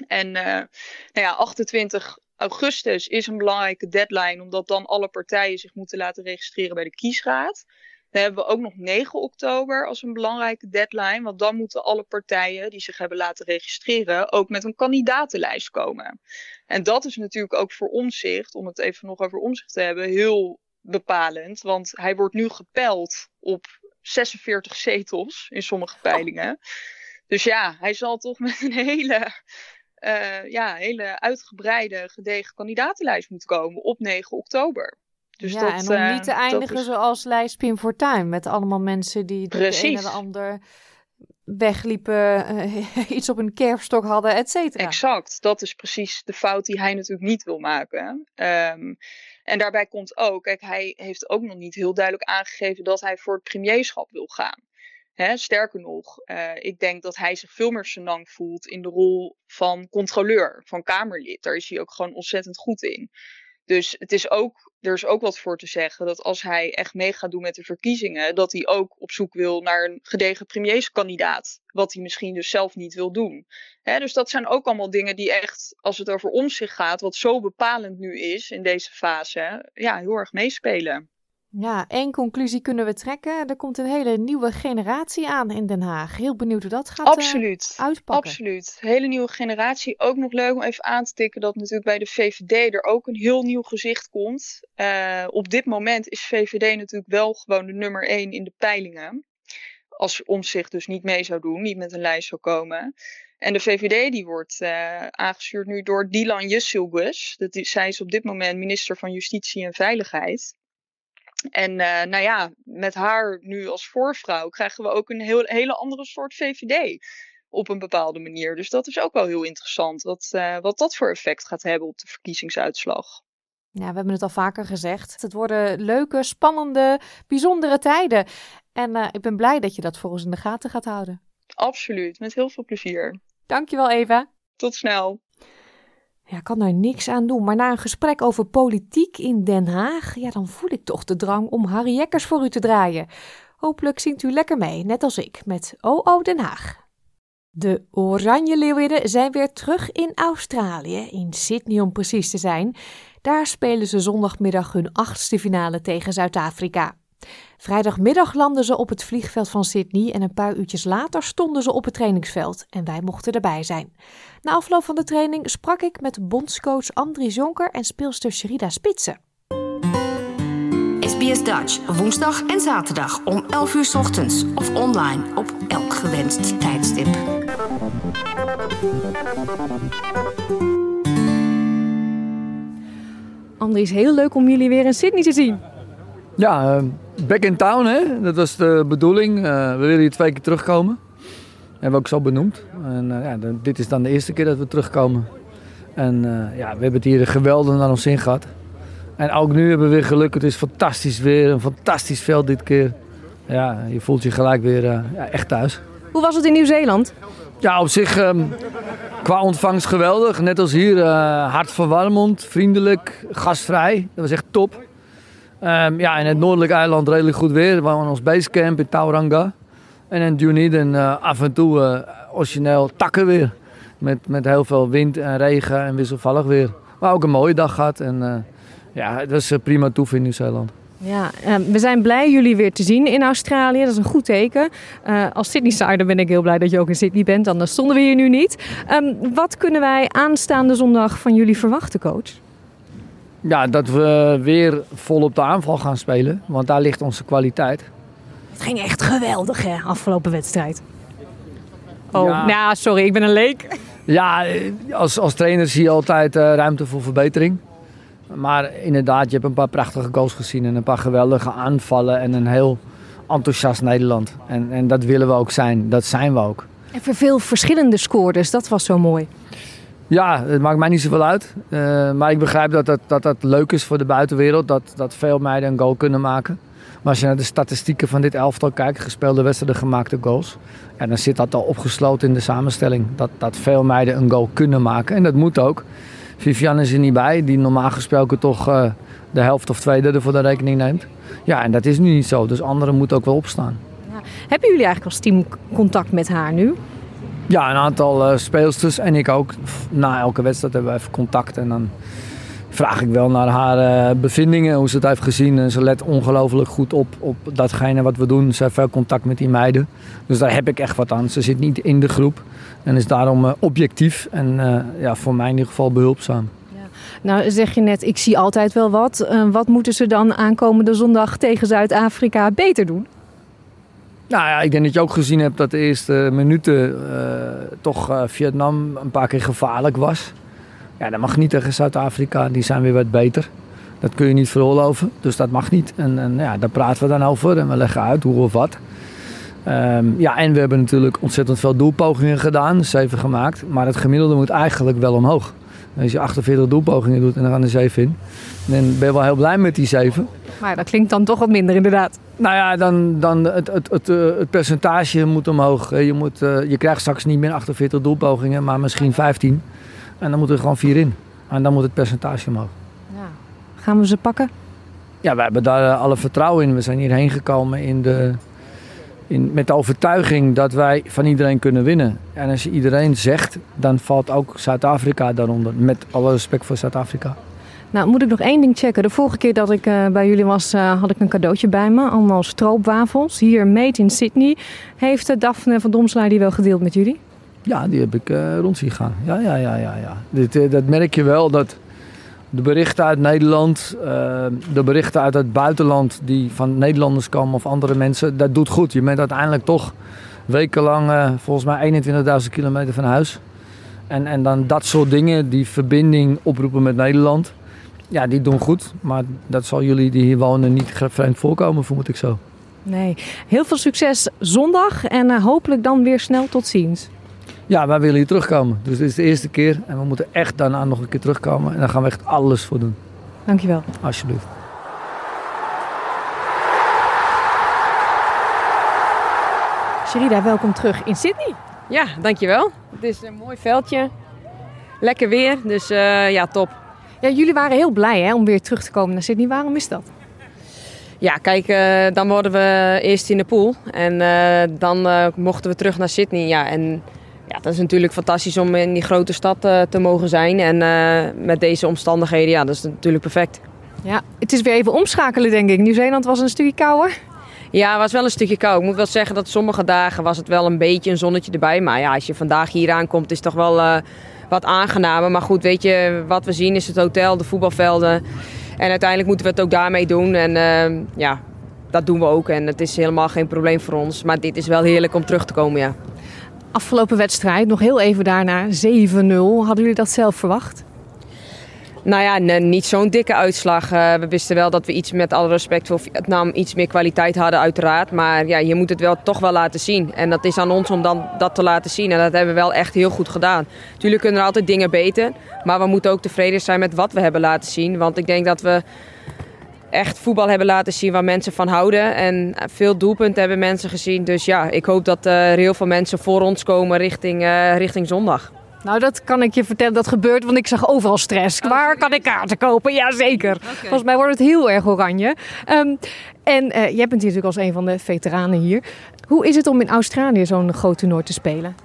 En nou ja, 28 augustus is een belangrijke deadline, omdat dan alle partijen zich moeten laten registreren bij de kiesraad. Dan hebben we ook nog 9 oktober als een belangrijke deadline, want dan moeten alle partijen die zich hebben laten registreren ook met een kandidatenlijst komen. En dat is natuurlijk ook voor omzicht, om het even nog over omzicht te hebben, heel bepalend, want hij wordt nu gepeld op 46 zetels in sommige peilingen. Dus ja, hij zal toch met een hele uh, ja, hele uitgebreide, gedegen kandidatenlijst moet komen op 9 oktober. Dus ja, dat, en om niet te eindigen is... zoals lijst Pim Fortuyn, met allemaal mensen die Precies. de een en de ander wegliepen, uh, (laughs) iets op een kerfstok hadden, et cetera. Exact, dat is precies de fout die hij natuurlijk niet wil maken. Um, en daarbij komt ook, kijk, hij heeft ook nog niet heel duidelijk aangegeven dat hij voor het premierschap wil gaan. Hè, sterker nog, uh, ik denk dat hij zich veel meer senang voelt in de rol van controleur, van Kamerlid. Daar is hij ook gewoon ontzettend goed in. Dus het is ook, er is ook wat voor te zeggen dat als hij echt mee gaat doen met de verkiezingen, dat hij ook op zoek wil naar een gedegen premierskandidaat. Wat hij misschien dus zelf niet wil doen. Hè, dus dat zijn ook allemaal dingen die echt, als het over omzicht gaat, wat zo bepalend nu is in deze fase, ja, heel erg meespelen. Ja, één conclusie kunnen we trekken. Er komt een hele nieuwe generatie aan in Den Haag. Heel benieuwd hoe dat gaat Absoluut. Uh, uitpakken. Absoluut. Hele nieuwe generatie. Ook nog leuk om even aan te tikken dat natuurlijk bij de VVD er ook een heel nieuw gezicht komt. Uh, op dit moment is VVD natuurlijk wel gewoon de nummer één in de peilingen. Als Omzicht dus niet mee zou doen, niet met een lijst zou komen. En de VVD die wordt uh, aangestuurd nu door Dilan is, zij is op dit moment minister van Justitie en Veiligheid. En uh, nou ja, met haar nu als voorvrouw krijgen we ook een heel, hele andere soort VVD op een bepaalde manier. Dus dat is ook wel heel interessant, wat, uh, wat dat voor effect gaat hebben op de verkiezingsuitslag. Ja, we hebben het al vaker gezegd. Het worden leuke, spannende, bijzondere tijden. En uh, ik ben blij dat je dat voor ons in de gaten gaat houden. Absoluut, met heel veel plezier. Dankjewel, Eva. Tot snel. Ja, ik kan daar niks aan doen. Maar na een gesprek over politiek in Den Haag, ja, dan voel ik toch de drang om Harry Jekkers voor u te draaien. Hopelijk zingt u lekker mee, net als ik, met OO Den Haag. De Oranje Leeuwinnen zijn weer terug in Australië, in Sydney om precies te zijn. Daar spelen ze zondagmiddag hun achtste finale tegen Zuid-Afrika. Vrijdagmiddag landden ze op het vliegveld van Sydney en een paar uurtjes later stonden ze op het trainingsveld en wij mochten erbij zijn. Na afloop van de training sprak ik met bondscoach Andries Jonker en speelster Sherida Spitsen. SBS Dutch, woensdag en zaterdag om 11 uur ochtends of online op elk gewenst tijdstip. Andries, heel leuk om jullie weer in Sydney te zien. Ja, uh, back in town, hè? dat was de bedoeling. Uh, we willen hier twee keer terugkomen. Hebben we ook zo benoemd. En uh, ja, dit is dan de eerste keer dat we terugkomen. En ja, we hebben het hier geweldig naar ons zin gehad. En ook nu hebben we weer geluk. Het is fantastisch weer, een fantastisch veld dit keer. Ja, je voelt je gelijk weer ja, echt thuis. Hoe was het in Nieuw-Zeeland? Ja, op zich um, qua ontvangst geweldig. Net als hier, hartverwarmend, vriendelijk, gastvrij. Dat was echt top. Um, ja, in het noordelijke eiland redelijk goed weer. We waren ons basecamp in Tauranga. En in Dunedin uh, af en toe uh, origineel takken weer. Met, met heel veel wind en regen en wisselvallig weer. Maar ook een mooie dag gehad. En uh, ja, het was prima toef in Nieuw-Zeeland. Ja, we zijn blij jullie weer te zien in Australië. Dat is een goed teken. Als Sydney-sider ben ik heel blij dat je ook in Sydney bent. Anders stonden we hier nu niet. Um, wat kunnen wij aanstaande zondag van jullie verwachten, coach? Ja, dat we weer vol op de aanval gaan spelen. Want daar ligt onze kwaliteit. Het ging echt geweldig, hè, afgelopen wedstrijd. Oh, ja. nou, sorry, ik ben een leek. Ja, als, als trainer zie je altijd uh, ruimte voor verbetering. Maar inderdaad, je hebt een paar prachtige goals gezien en een paar geweldige aanvallen en een heel enthousiast Nederland. En, en dat willen we ook zijn, dat zijn we ook. En voor veel verschillende scoorders, dat was zo mooi. Ja, het maakt mij niet zoveel uit. Uh, maar ik begrijp dat dat, dat dat leuk is voor de buitenwereld, dat, dat veel meiden een goal kunnen maken. Maar als je naar de statistieken van dit elftal kijkt, gespeelde wedstrijden, gemaakte goals. Ja, dan zit dat al opgesloten in de samenstelling. Dat, dat veel meiden een goal kunnen maken. En dat moet ook. Vivian is er niet bij, die normaal gesproken toch uh, de helft of twee derde voor de rekening neemt. Ja, en dat is nu niet zo. Dus anderen moeten ook wel opstaan. Ja. Hebben jullie eigenlijk als team contact met haar nu? Ja, een aantal uh, speelsters en ik ook. Na elke wedstrijd hebben we even contact en dan vraag ik wel naar haar uh, bevindingen, hoe ze het heeft gezien. En ze let ongelooflijk goed op, op datgene wat we doen. Ze heeft veel contact met die meiden. Dus daar heb ik echt wat aan. Ze zit niet in de groep en is daarom uh, objectief en ja, voor mij in ieder geval behulpzaam. Ja. Nou zeg je net, ik zie altijd wel wat. wat moeten ze dan aankomende zondag tegen Zuid-Afrika beter doen? Nou ik denk dat je ook gezien hebt dat de eerste minuten toch Vietnam een paar keer gevaarlijk was. Ja, dat mag niet tegen Zuid-Afrika. Die zijn weer wat beter. Dat kun je niet veroorloven. Dus dat mag niet. En, en ja, daar praten we dan over. En we leggen uit hoe of wat. Um, ja, en we hebben natuurlijk ontzettend veel doelpogingen gedaan. Zeven gemaakt. Maar het gemiddelde moet eigenlijk wel omhoog. Als je 48 doelpogingen doet en dan gaan er 7 in. Dan ben wel heel blij met die 7. Maar dat klinkt dan toch wat minder inderdaad. Nou ja, dan, dan het, het, het, het percentage moet omhoog. Je, moet, je krijgt straks niet meer 48 doelpogingen, maar misschien 15. En dan moeten er gewoon vier in. En dan moet het percentage omhoog. Ja. Gaan we ze pakken? Ja, we hebben daar alle vertrouwen in. We zijn hierheen gekomen in de, in, met de overtuiging dat wij van iedereen kunnen winnen. En als je iedereen zegt, dan valt ook Zuid-Afrika daaronder. Met alle respect voor Zuid-Afrika. Nou, moet ik nog één ding checken. De vorige keer dat ik uh, bij jullie was, uh, had ik een cadeautje bij me. Allemaal stroopwafels. Hier, made in Sydney. Heeft uh, Daphne van Domslaar die wel gedeeld met jullie? Ja, die heb ik rond zien gaan. Ja, ja, ja, ja. ja. Dit, dat merk je wel, dat de berichten uit Nederland, de berichten uit het buitenland die van Nederlanders komen of andere mensen, dat doet goed. Je bent uiteindelijk toch wekenlang, volgens mij 21.000 kilometer van huis. En, en dan dat soort dingen, die verbinding oproepen met Nederland, ja, die doen goed. Maar dat zal jullie die hier wonen niet vreemd voorkomen, vermoed ik zo. Nee, heel veel succes zondag en hopelijk dan weer snel tot ziens. Ja, wij willen hier terugkomen. Dus dit is de eerste keer en we moeten echt daarna nog een keer terugkomen. En daar gaan we echt alles voor doen. Dankjewel. Alsjeblieft. Sherida, welkom terug in Sydney. Ja, dankjewel. Het is een mooi veldje. Lekker weer, dus uh, ja, top. Ja, jullie waren heel blij hè, om weer terug te komen naar Sydney. Waarom is dat? Ja, kijk, uh, dan worden we eerst in de pool. En uh, dan mochten we terug naar Sydney. Ja, en ja, dat is natuurlijk fantastisch om in die grote stad te mogen zijn. En met deze omstandigheden, ja, dat is natuurlijk perfect. Ja, het is weer even omschakelen, denk ik. Nieuw-Zeeland was een stukje kouder. Ja, het was wel een stukje koud. Ik moet wel zeggen dat sommige dagen was het wel een beetje een zonnetje erbij. Maar ja, als je vandaag hier aankomt, is het toch wel wat aangenamer. Maar goed, weet je, wat we zien is het hotel, de voetbalvelden. En uiteindelijk moeten we het ook daarmee doen. En ja, dat doen we ook. En het is helemaal geen probleem voor ons. Maar dit is wel heerlijk om terug te komen, ja. Afgelopen wedstrijd, nog heel even daarna, 7-0. Hadden jullie dat zelf verwacht? Nou ja, niet zo'n dikke uitslag. Uh, we wisten wel dat we iets met alle respect voor Vietnam iets meer kwaliteit hadden uiteraard. Maar ja, je moet het wel toch wel laten zien. En dat is aan ons om dan dat te laten zien. En dat hebben we wel echt heel goed gedaan. Natuurlijk kunnen er altijd dingen beter. Maar we moeten ook tevreden zijn met wat we hebben laten zien. Want ik denk dat we echt voetbal hebben laten zien waar mensen van houden. En veel doelpunten hebben mensen gezien. Dus ja, ik hoop dat er heel veel mensen voor ons komen richting, uh, richting zondag. Nou, dat kan ik je vertellen. Dat gebeurt, want ik zag overal stress. Oh, Waar kan ik kaarten kopen? Jazeker. Okay. Volgens mij wordt het heel erg oranje. Um, en uh, jij bent natuurlijk als een van de veteranen hier. Hoe is het om in Australië zo'n groot toernooi te spelen?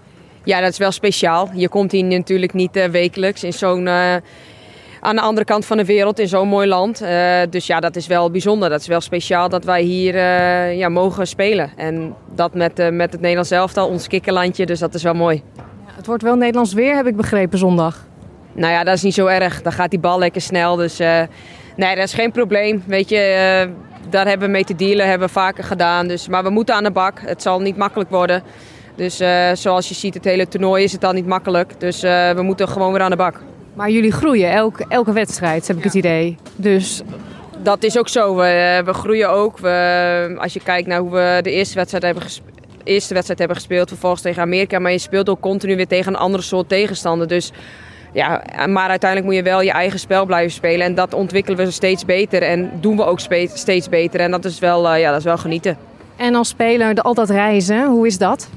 Ja, dat is wel speciaal. Je komt hier natuurlijk niet uh, wekelijks in zo'n... Uh, aan de andere kant van de wereld in zo'n mooi land. Uh, dus ja, dat is wel bijzonder. Dat is wel speciaal dat wij hier uh, ja, mogen spelen. En dat met, uh, met het Nederlands elftal, ons kikkerlandje. Dus dat is wel mooi. Het wordt wel Nederlands weer, heb ik begrepen, zondag. Nou ja, dat is niet zo erg. Dan gaat die bal lekker snel. Dus uh, nee, dat is geen probleem. Weet je, uh, daar hebben we mee te dealen, hebben we vaker gedaan. Dus, maar we moeten aan de bak. Het zal niet makkelijk worden. Dus uh, zoals je ziet, het hele toernooi is het al niet makkelijk. Dus we moeten gewoon weer aan de bak. Maar jullie groeien elke, elke wedstrijd, heb ik ja. het idee. Dus dat is ook zo. We, we groeien ook. We, als je kijkt naar hoe we de eerste wedstrijd hebben gespeeld eerste wedstrijd hebben gespeeld, vervolgens tegen Amerika. Maar je speelt ook continu weer tegen een andere soort tegenstander. Dus ja, maar uiteindelijk moet je wel je eigen spel blijven spelen. En dat ontwikkelen we steeds beter en doen we ook steeds beter. En dat is wel, uh, ja, dat is wel genieten. En als speler altijd reizen, hoe is dat?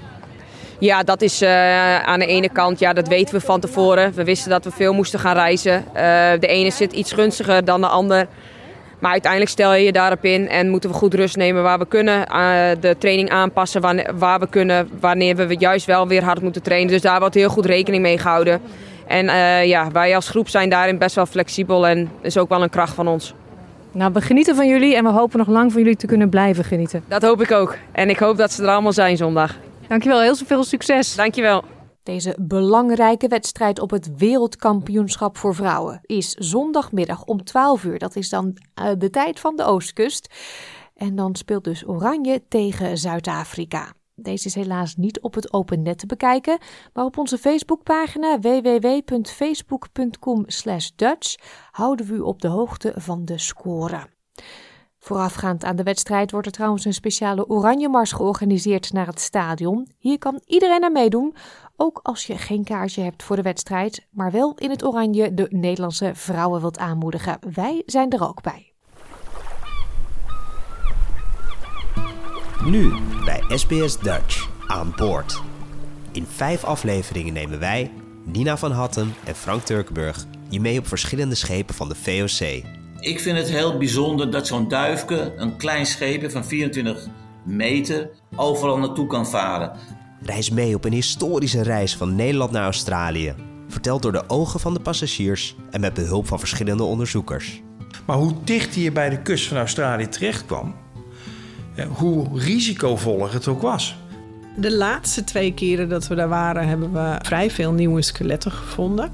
Ja, dat is uh, aan de ene kant, ja, dat weten we van tevoren. We wisten dat we veel moesten gaan reizen. Uh, de ene zit iets gunstiger dan de ander. Maar uiteindelijk stel je je daarop in en moeten we goed rust nemen waar we kunnen. Uh, de training aanpassen waar, waar, we kunnen, wanneer we juist wel weer hard moeten trainen. Dus daar wordt heel goed rekening mee gehouden. En uh, ja, wij als groep zijn daarin best wel flexibel en is ook wel een kracht van ons. Nou, we genieten van jullie en we hopen nog lang van jullie te kunnen blijven genieten. Dat hoop ik ook. En ik hoop dat ze er allemaal zijn zondag. Dankjewel, heel veel succes. Dankjewel. Deze belangrijke wedstrijd op het Wereldkampioenschap voor Vrouwen is zondagmiddag om 12 uur. Dat is dan uh, de tijd van de Oostkust. En dan speelt dus Oranje tegen Zuid-Afrika. Deze is helaas niet op het open net te bekijken, maar op onze Facebookpagina www.facebook.com/dutch houden we u op de hoogte van de score. Voorafgaand aan de wedstrijd wordt er trouwens een speciale Oranje Mars georganiseerd naar het stadion. Hier kan iedereen aan meedoen, ook als je geen kaartje hebt voor de wedstrijd, maar wel in het oranje de Nederlandse vrouwen wilt aanmoedigen. Wij zijn er ook bij. Nu bij SBS Dutch aan boord. In vijf afleveringen nemen wij, Nina van Hatten en Frank Turkenburg, je mee op verschillende schepen van de VOC. Ik vind het heel bijzonder dat zo'n duifke, een klein scheepje van 24 meter, overal naartoe kan varen. Reis mee op een historische reis van Nederland naar Australië. Verteld door de ogen van de passagiers en met behulp van verschillende onderzoekers. Maar hoe dicht je bij de kust van Australië terecht kwam, hoe risicovoller het ook was. De laatste twee keren dat we daar waren, hebben we vrij veel nieuwe skeletten gevonden.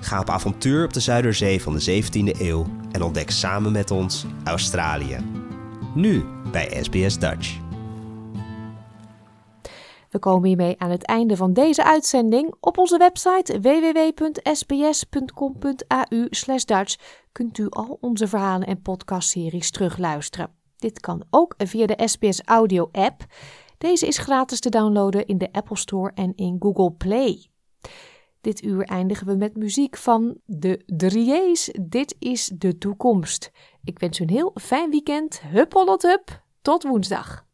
Ga op avontuur op de Zuiderzee van de 17e eeuw en ontdek samen met ons Australië. Nu bij SBS Dutch. We komen hiermee aan het einde van deze uitzending. Op onze website www.sbs.com.au/dutch kunt u al onze verhalen en podcastseries terugluisteren. Dit kan ook via de SBS Audio app. Deze is gratis te downloaden in de Apple Store en in Google Play. Dit uur eindigen we met muziek van de Drieërs. Dit is de toekomst. Ik wens u een heel fijn weekend. Hup, hup. Tot woensdag.